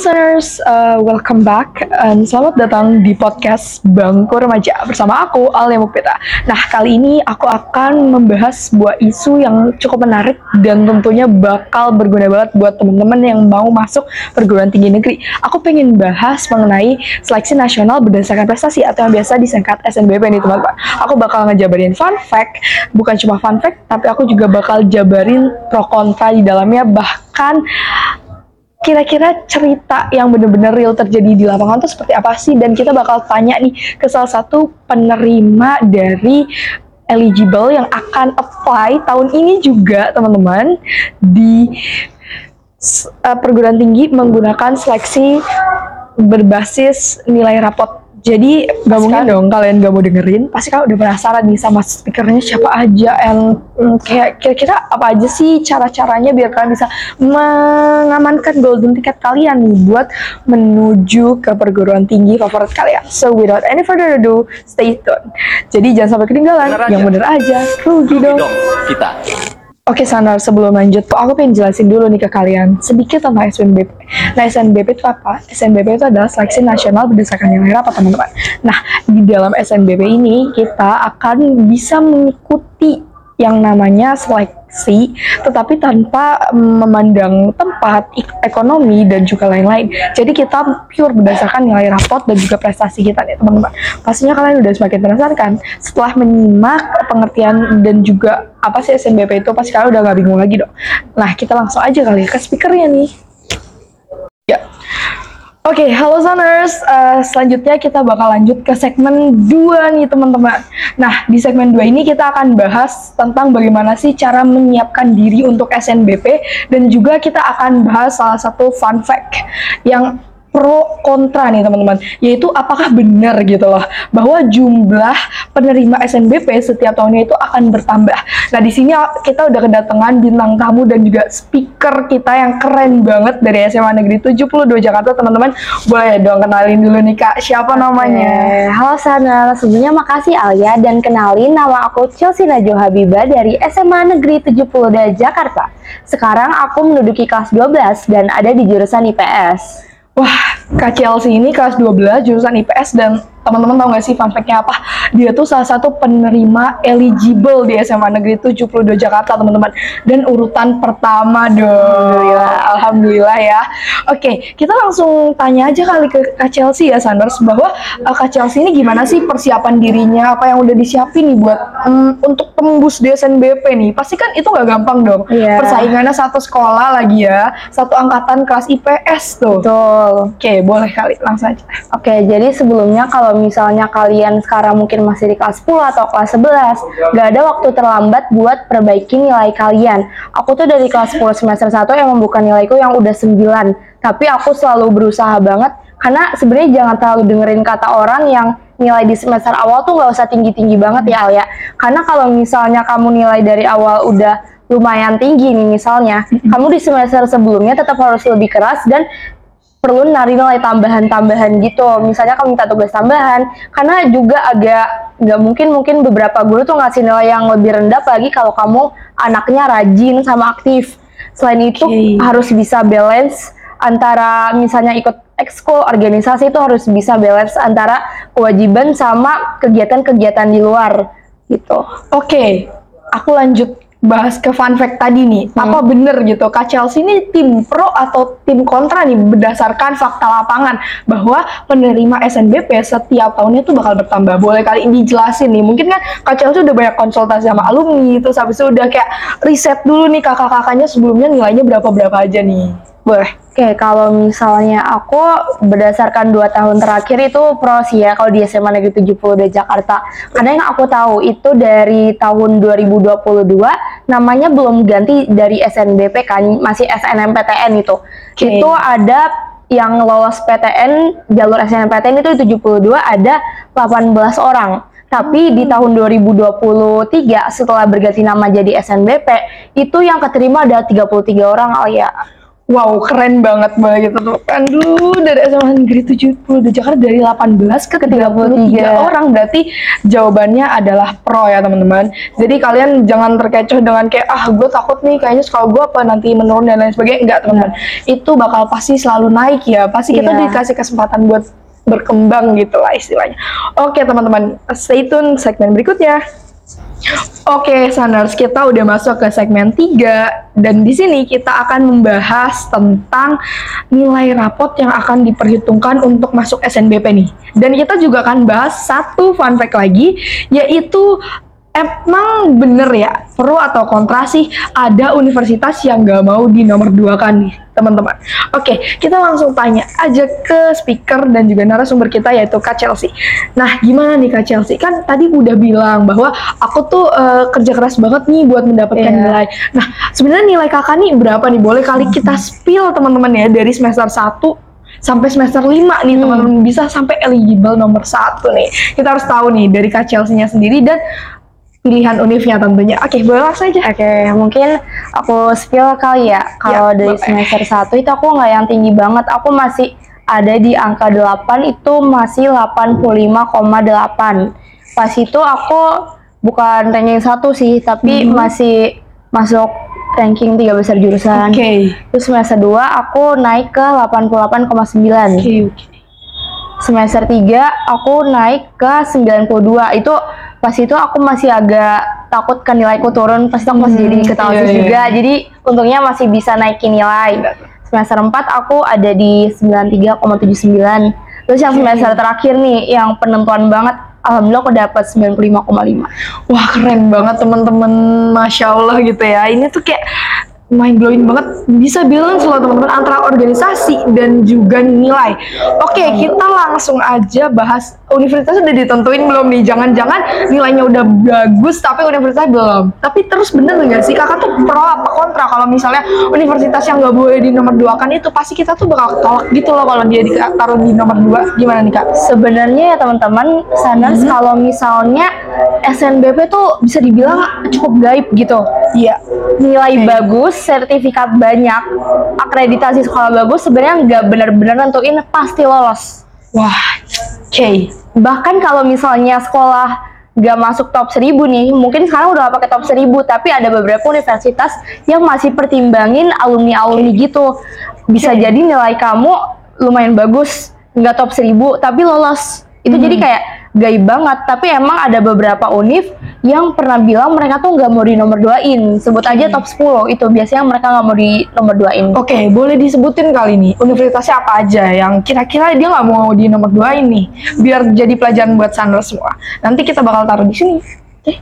listeners, uh, welcome back and selamat datang di podcast Bangku Remaja bersama aku Alia Mukpita. Nah kali ini aku akan membahas sebuah isu yang cukup menarik dan tentunya bakal berguna banget buat teman-teman yang mau masuk perguruan tinggi negeri. Aku pengen bahas mengenai seleksi nasional berdasarkan prestasi atau yang biasa disingkat SNBP nih teman-teman. Aku bakal ngejabarin fun fact, bukan cuma fun fact, tapi aku juga bakal jabarin pro kontra di dalamnya bahkan kira-kira cerita yang benar-benar real terjadi di lapangan itu seperti apa sih? Dan kita bakal tanya nih ke salah satu penerima dari eligible yang akan apply tahun ini juga teman-teman di uh, perguruan tinggi menggunakan seleksi berbasis nilai rapot jadi gak mungkin dong kalian gak mau dengerin. Pasti kalian udah penasaran nih sama speakernya siapa aja, and mm, kayak kira-kira apa aja sih cara-caranya biar kalian bisa mengamankan golden ticket kalian nih buat menuju ke perguruan tinggi favorit kalian. So without any further ado, stay tune. Jadi jangan sampai ketinggalan. Bener yang aja. bener aja, rugi dong. dong kita. Oke Sanar, sebelum lanjut, aku pengen jelasin dulu nih ke kalian sedikit tentang SNBP. Nah, SNBP itu apa? SNBP itu adalah seleksi nasional berdasarkan nilai rapat, teman-teman. Nah, di dalam SNBP ini kita akan bisa mengikuti yang namanya seleksi, tetapi tanpa memandang tempat, ekonomi, dan juga lain-lain. Jadi kita pure berdasarkan nilai rapot dan juga prestasi kita nih teman-teman. Pastinya kalian udah semakin penasaran kan? Setelah menyimak pengertian dan juga apa sih SNBP itu, pasti kalian udah gak bingung lagi dong. Nah, kita langsung aja kali ya ke speakernya nih. Oke, halo Suners. Eh, selanjutnya kita bakal lanjut ke segmen 2 nih teman-teman. Nah, di segmen 2 ini kita akan bahas tentang bagaimana sih cara menyiapkan diri untuk SNBP dan juga kita akan bahas salah satu fun fact yang pro kontra nih teman-teman yaitu apakah benar gitu loh bahwa jumlah penerima SNBP setiap tahunnya itu akan bertambah. Nah di sini kita udah kedatangan bintang tamu dan juga speaker kita yang keren banget dari SMA Negeri 72 Jakarta teman-teman boleh dong kenalin dulu nih kak siapa namanya? Oke, Halo Sana, sebelumnya makasih Alia dan kenalin nama aku Chelsea Najwa Habibah dari SMA Negeri 72 Jakarta. Sekarang aku menduduki kelas 12 dan ada di jurusan IPS. Wah, Chelsea ini kelas 12 jurusan IPS dan teman-teman tahu nggak sih fun fact-nya apa? Dia tuh salah satu penerima eligible di SMA Negeri 72 Jakarta, teman-teman. Dan urutan pertama dong. Alhamdulillah, Alhamdulillah ya. Oke, kita langsung tanya aja kali ke Kak Chelsea ya, Sanders, bahwa uh, Kak Chelsea ini gimana sih persiapan dirinya? Apa yang udah disiapin nih buat mm, untuk tembus di SNBP nih? Pasti kan itu nggak gampang dong. Iya. Persaingannya satu sekolah lagi ya, satu angkatan kelas IPS tuh. Betul. Oke, boleh kali langsung aja. Oke, jadi sebelumnya kalau misalnya kalian sekarang mungkin masih di kelas 10 atau kelas 11, gak ada waktu terlambat buat perbaiki nilai kalian. Aku tuh dari kelas 10 semester 1 yang membuka nilaiku yang udah 9, tapi aku selalu berusaha banget karena sebenarnya jangan terlalu dengerin kata orang yang nilai di semester awal tuh nggak usah tinggi-tinggi banget ya Alia. Karena kalau misalnya kamu nilai dari awal udah lumayan tinggi nih misalnya, kamu di semester sebelumnya tetap harus lebih keras dan perlu nari nilai tambahan-tambahan gitu. Misalnya kamu minta tugas tambahan, karena juga agak nggak mungkin mungkin beberapa guru tuh ngasih nilai yang lebih rendah lagi kalau kamu anaknya rajin sama aktif. Selain itu Oke. harus bisa balance antara misalnya ikut ekskul organisasi itu harus bisa balance antara kewajiban sama kegiatan-kegiatan di luar gitu. Oke, aku lanjut bahas ke fun fact tadi nih. Hmm. Apa bener gitu, Kak Chelsea ini tim pro atau tim kontra nih berdasarkan fakta lapangan bahwa penerima SNBP setiap tahunnya tuh bakal bertambah. Boleh kali ini dijelasin nih. Mungkin kan Kak Chelsea udah banyak konsultasi sama alumni, terus habis itu udah kayak riset dulu nih kakak-kakaknya sebelumnya nilainya berapa-berapa aja nih. Boleh. Oke, kalau misalnya aku berdasarkan dua tahun terakhir itu pro sih ya kalau di SMA Negeri 72 Jakarta. Karena yang aku tahu itu dari tahun 2022 namanya belum ganti dari SNBP kan, masih SNMPTN itu. Oke. Itu ada yang lolos PTN jalur SNMPTN itu 72 ada 18 orang. Tapi di tahun 2023 setelah berganti nama jadi SNBP itu yang keterima ada 33 orang oh ya. Wow, keren banget banget gitu. Aduh, dari SMA Negeri 70 di Jakarta dari 18 ke 33 orang berarti jawabannya adalah pro ya teman-teman. Jadi kalian jangan terkecoh dengan kayak ah gue takut nih kayaknya sekolah gue apa nanti menurun dan lain sebagainya. Enggak teman-teman. Itu bakal pasti selalu naik ya. Pasti kita Iya. dikasih kesempatan buat berkembang gitu lah istilahnya. Oke teman-teman, stay tune segmen berikutnya. Oke, Saners, kita udah masuk ke segmen 3 dan di sini kita akan membahas tentang nilai rapot yang akan diperhitungkan untuk masuk SNBP nih. Dan kita juga akan bahas satu fun fact lagi, yaitu emang bener ya, pro atau kontra sih ada universitas yang gak mau di nomor dua kan nih, teman-teman. Oke, kita langsung tanya aja ke speaker dan juga narasumber kita yaitu Kak Chelsea. Nah, gimana nih Kak Chelsea? Kan tadi udah bilang bahwa aku tuh eh, kerja keras banget nih buat mendapatkan Iya. nilai. Nah, sebenarnya nilai kakak nih berapa nih? Boleh kali kita spill teman-teman ya dari semester 1 sampai semester 5 nih Hmm. teman-teman bisa sampai eligible nomor satu nih. Kita harus tahu nih dari Kak Chelsea-nya sendiri dan pilihan univnya tentunya. Oke, boleh langsung aja. Oke, mungkin aku spill kali ya. Kalau Ya, dari boleh. semester 1 itu aku nggak yang tinggi banget. Aku masih ada di angka 8 itu masih 85,8. Pas itu aku bukan ranking satu sih, tapi Mhm. masih masuk ranking tiga besar jurusan. Oke. Terus semester 2 aku naik ke 88,9 Oke, oke. semester 3 aku naik ke 92 itu pas itu aku masih agak takut kan nilaiku turun pasti aku masih Hmm, jadi ketua iya, iya. juga jadi untungnya masih bisa naikin nilai semester 4 aku ada di 93,79 terus yang Oke. semester terakhir nih yang penentuan banget alhamdulillah aku dapat 95,5 Wah keren banget teman-teman, masya Allah gitu ya. Ini tuh kayak mind blowing banget. Bisa bilang loh teman-teman antara organisasi dan juga nilai. Oke, kita langsung aja bahas universitas udah ditentuin belum nih? Jangan-jangan nilainya udah bagus tapi universitas belum. Tapi terus bener nggak sih kakak tuh pro apa kontra kalau misalnya universitas yang nggak boleh di nomor dua kan itu pasti kita tuh bakal tolak gitu loh kalau dia ditaruh di nomor dua. Gimana nih kak? sebenarnya ya teman-teman Saners Mhm. kalau misalnya SNBP tuh bisa dibilang cukup gaib gitu Iya. nilai Oke. bagus, sertifikat banyak, akreditasi sekolah bagus sebenarnya nggak benar-benar nentuin pasti lolos. Wah, oke. Bahkan kalau misalnya sekolah nggak masuk top 1000 nih, mungkin sekarang udah pakai top 1000, tapi ada beberapa universitas yang masih pertimbangin alumni-alumni gitu. Bisa Oke. jadi nilai kamu lumayan bagus, nggak top 1000, tapi lolos. Itu Hmm. jadi kayak gaib banget, tapi emang ada beberapa univ yang pernah bilang mereka tuh nggak mau di nomor duain. Sebut aja top 10, itu biasanya mereka nggak mau di nomor duain. Oke, boleh disebutin kali ini universitasnya apa aja yang kira-kira dia nggak mau di nomor dua ini, biar jadi pelajaran buat Sandra semua. Nanti kita bakal taruh di sini. Oke.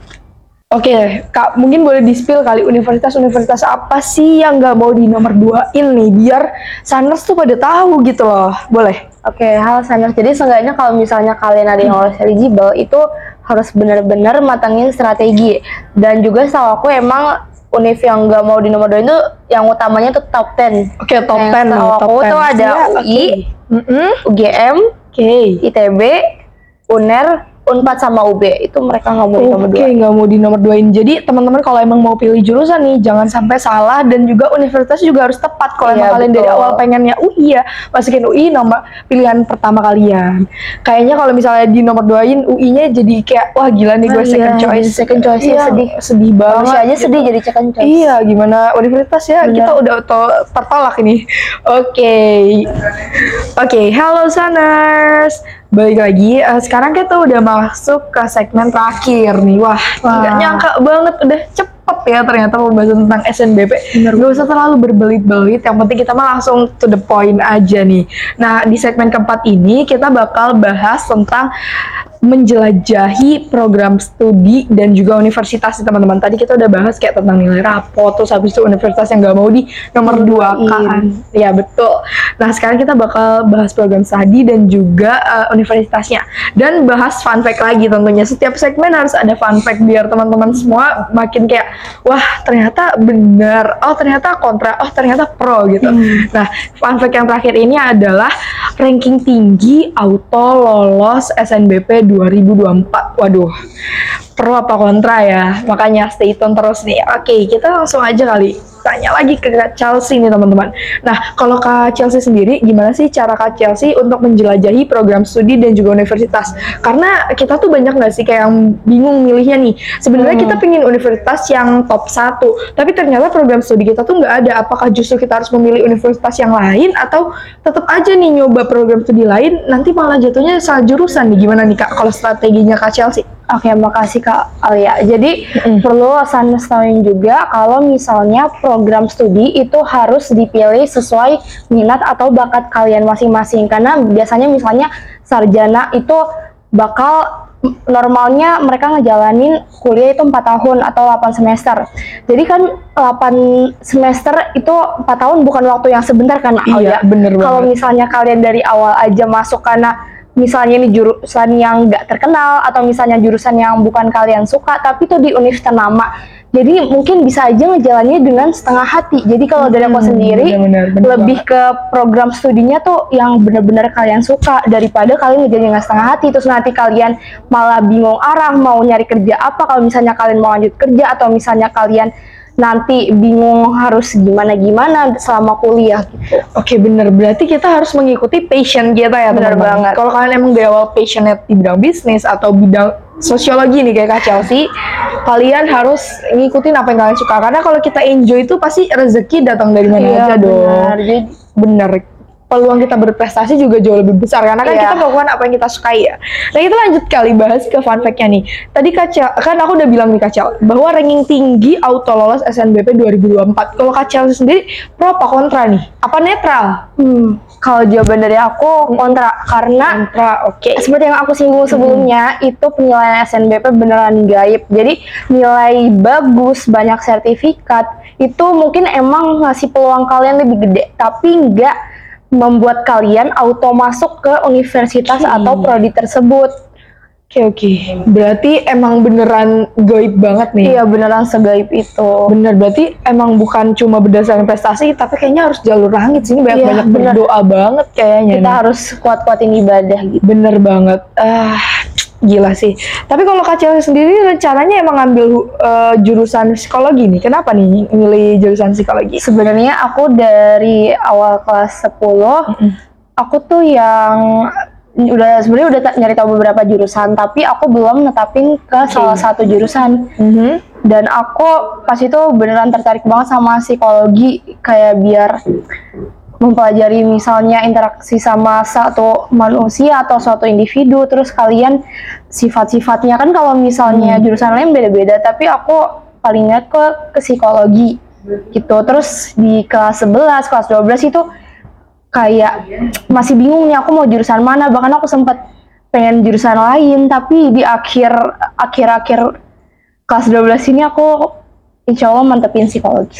Oke, kak mungkin boleh di-spill kali universitas-universitas apa sih yang nggak mau di nomor duain nih, biar Sanders tuh pada tahu gitu loh. Boleh? Oke, hal Sanders. Jadi seenggaknya kalau misalnya kalian ada yang lolos eligible itu harus benar-benar matangin strategi. Dan juga setahu aku emang univ yang nggak mau di nomor dua itu yang utamanya tuh top 10. Oke, top Yang 10 nih, setahu top aku 10. tuh ada UI. UGM, Oke. ITB, UNER, UNPAD sama UB. Itu mereka nggak mau di nomor Oke, dua. nggak mau di nomor duain. Jadi teman-teman kalau emang mau pilih jurusan nih, jangan sampai salah dan juga universitas juga harus tepat. Kalau Iya, emang kalian dari betul. awal pengennya UI ya, masukin UI nomor pilihan pertama kalian. Kayaknya kalau misalnya di nomor duain UI-nya jadi kayak wah gila nih gue Ah, iya, second jadi choice. second choice ya, Iya, sedih. sedih banget. Manusia aja gitu. sedih jadi second choice. Iya, gimana universitas ya? Bener. Kita udah to- tertolak ini. Oke. Oke, halo Saners. Balik lagi, eh, sekarang kita udah masuk ke segmen terakhir nih. Wah, nggak nyangka banget udah cepet ya ternyata pembahasan tentang SNBP. Bener. Gak usah terlalu berbelit-belit, yang penting kita mah langsung to the point aja nih. Nah, di segmen keempat ini kita bakal bahas tentang menjelajahi program studi dan juga universitas teman-teman. Tadi kita udah bahas kayak tentang nilai rapot, terus habis itu universitas yang gak mau di nomor dua kan. Ya betul. Nah sekarang kita bakal bahas program studi dan juga eh, universitasnya dan bahas fun fact lagi tentunya. Setiap segmen harus ada fun fact biar teman-teman semua makin kayak wah ternyata benar, oh ternyata kontra, oh ternyata pro gitu. Nah fun fact yang terakhir ini adalah ranking tinggi auto lolos SNBP 2024. Waduh. Pro apa kontra ya. Makanya stay tune terus nih. Oke, kita langsung aja kali tanya lagi ke Kak Chelsea nih teman-teman. Nah, kalau Kak Chelsea sendiri gimana sih cara Kak Chelsea untuk menjelajahi program studi dan juga universitas? Karena kita tuh banyak nggak sih kayak yang bingung milihnya nih. Sebenarnya Hmm. kita pengen universitas yang top 1, tapi ternyata program studi kita tuh nggak ada. Apakah justru kita harus memilih universitas yang lain atau tetap aja nih nyoba program studi lain nanti malah jatuhnya salah jurusan nih. Gimana nih Kak kalau strateginya Kak Chelsea? Oke, makasih Kak Alia. Jadi Mm-mm. perlu Sanes tahuin juga kalau misalnya program studi itu harus dipilih sesuai minat atau bakat kalian masing-masing. Karena biasanya misalnya sarjana itu bakal normalnya mereka ngejalanin kuliah itu 4 tahun atau 8 semester. Jadi kan 8 semester itu 4 tahun bukan waktu yang sebentar kan Iya, Alia. bener Kalau banget. misalnya kalian dari awal aja masuk karena misalnya ini jurusan yang nggak terkenal atau misalnya jurusan yang bukan kalian suka tapi itu di universitas nama jadi mungkin bisa aja ngejalannya dengan setengah hati. Jadi kalau dari aku Hmm, sendiri bener-bener, bener lebih ke program studinya tuh yang benar-benar kalian suka daripada kalian ngejalannya dengan setengah hati. Terus nanti kalian malah bingung arah mau nyari kerja apa. Kalau misalnya kalian mau lanjut kerja atau misalnya kalian nanti bingung harus gimana-gimana selama kuliah gitu Oke bener, berarti kita harus mengikuti passion kita ya Bener banget. Kalau kalian emang dari awal passionate di bidang bisnis atau bidang sosiologi nih kayak Kak Chelsea, kalian harus ngikutin apa yang kalian suka. Karena kalau kita enjoy itu pasti rezeki datang dari mana Iya, aja dong. benar. Jadi Bener. Peluang kita berprestasi juga jauh lebih besar karena kan Iya. kita melakukan apa yang kita sukai ya. Nah kita lanjut kali bahas ke fun fact-nya nih. Tadi Chel- kan aku udah bilang nih Chel, bahwa ranking tinggi auto lolos SNBP 2024. Kalau Chelsea sendiri pro apa kontra nih? Apa netral? Hmm, kalau jawaban dari aku kontra karena Kontra, oke. seperti yang aku singgung sebelumnya itu penilaian SNBP beneran gaib. Jadi nilai bagus, banyak sertifikat itu mungkin emang ngasih peluang kalian lebih gede, tapi nggak membuat kalian auto masuk ke universitas Oke. atau prodi tersebut. Oke oke. Berarti emang beneran gaib banget nih. Iya beneran segaib itu. Bener, berarti emang bukan cuma berdasarkan prestasi, tapi kayaknya harus jalur langit sini banyak banyak Iya, berdoa banget kayaknya. Kita nih. harus kuat-kuatin ibadah gitu. Bener banget. Ah, gila sih. Tapi kalau Kak Chelsea sendiri rencananya emang ngambil uh, jurusan psikologi nih. Kenapa nih milih jurusan psikologi? Sebenarnya aku dari awal kelas 10 aku tuh yang udah sebenarnya udah nyari tahu beberapa jurusan tapi aku belum netapin ke salah satu jurusan. Mhm. dan aku pas itu beneran tertarik banget sama psikologi kayak biar mempelajari misalnya interaksi sama satu manusia atau suatu individu terus kalian sifat-sifatnya. Kan kalau misalnya jurusan lain beda-beda tapi aku paling ingat ke ke psikologi gitu. Terus di kelas 11 kelas 12 itu kayak masih bingung nih aku mau jurusan mana bahkan aku sempat pengen jurusan lain tapi di akhir akhir-akhir kelas 12 ini aku insya Allah mantepin psikologi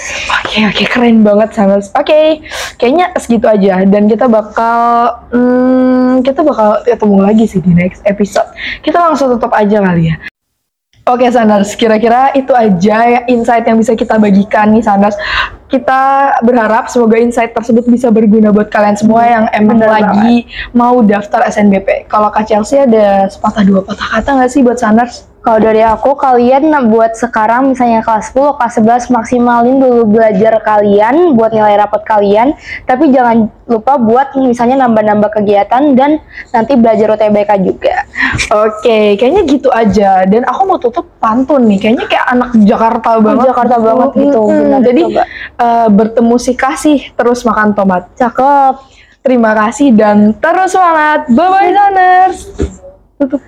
Oke oke keren banget Samuels. Oke kayaknya segitu aja dan kita bakal hmm, kita bakal ketemu lagi sih di next episode. Kita langsung tutup aja kali ya. Oke Sanders, kira-kira itu aja ya insight yang bisa kita bagikan nih Sanders. Kita berharap semoga insight tersebut bisa berguna buat kalian semua yang emang Bener lagi mau daftar SNBP. Kalau Kak Chelsea ada sepatah dua patah kata nggak sih buat Sanders? Kalau dari aku, kalian buat sekarang misalnya kelas 10, kelas 11 maksimalin dulu belajar kalian buat nilai rapot kalian, tapi jangan lupa buat misalnya nambah-nambah kegiatan dan nanti belajar UTBK juga. Oke, kayaknya gitu aja. Dan aku mau tutup pantun nih. Kayaknya kayak anak Jakarta banget. Jakarta banget gitu, Mm-mm. benar, Jadi coba. eh, bertemu si kasih terus makan tomat. Cakep. Terima kasih dan terus semangat. Bye bye, Saners. Tutup.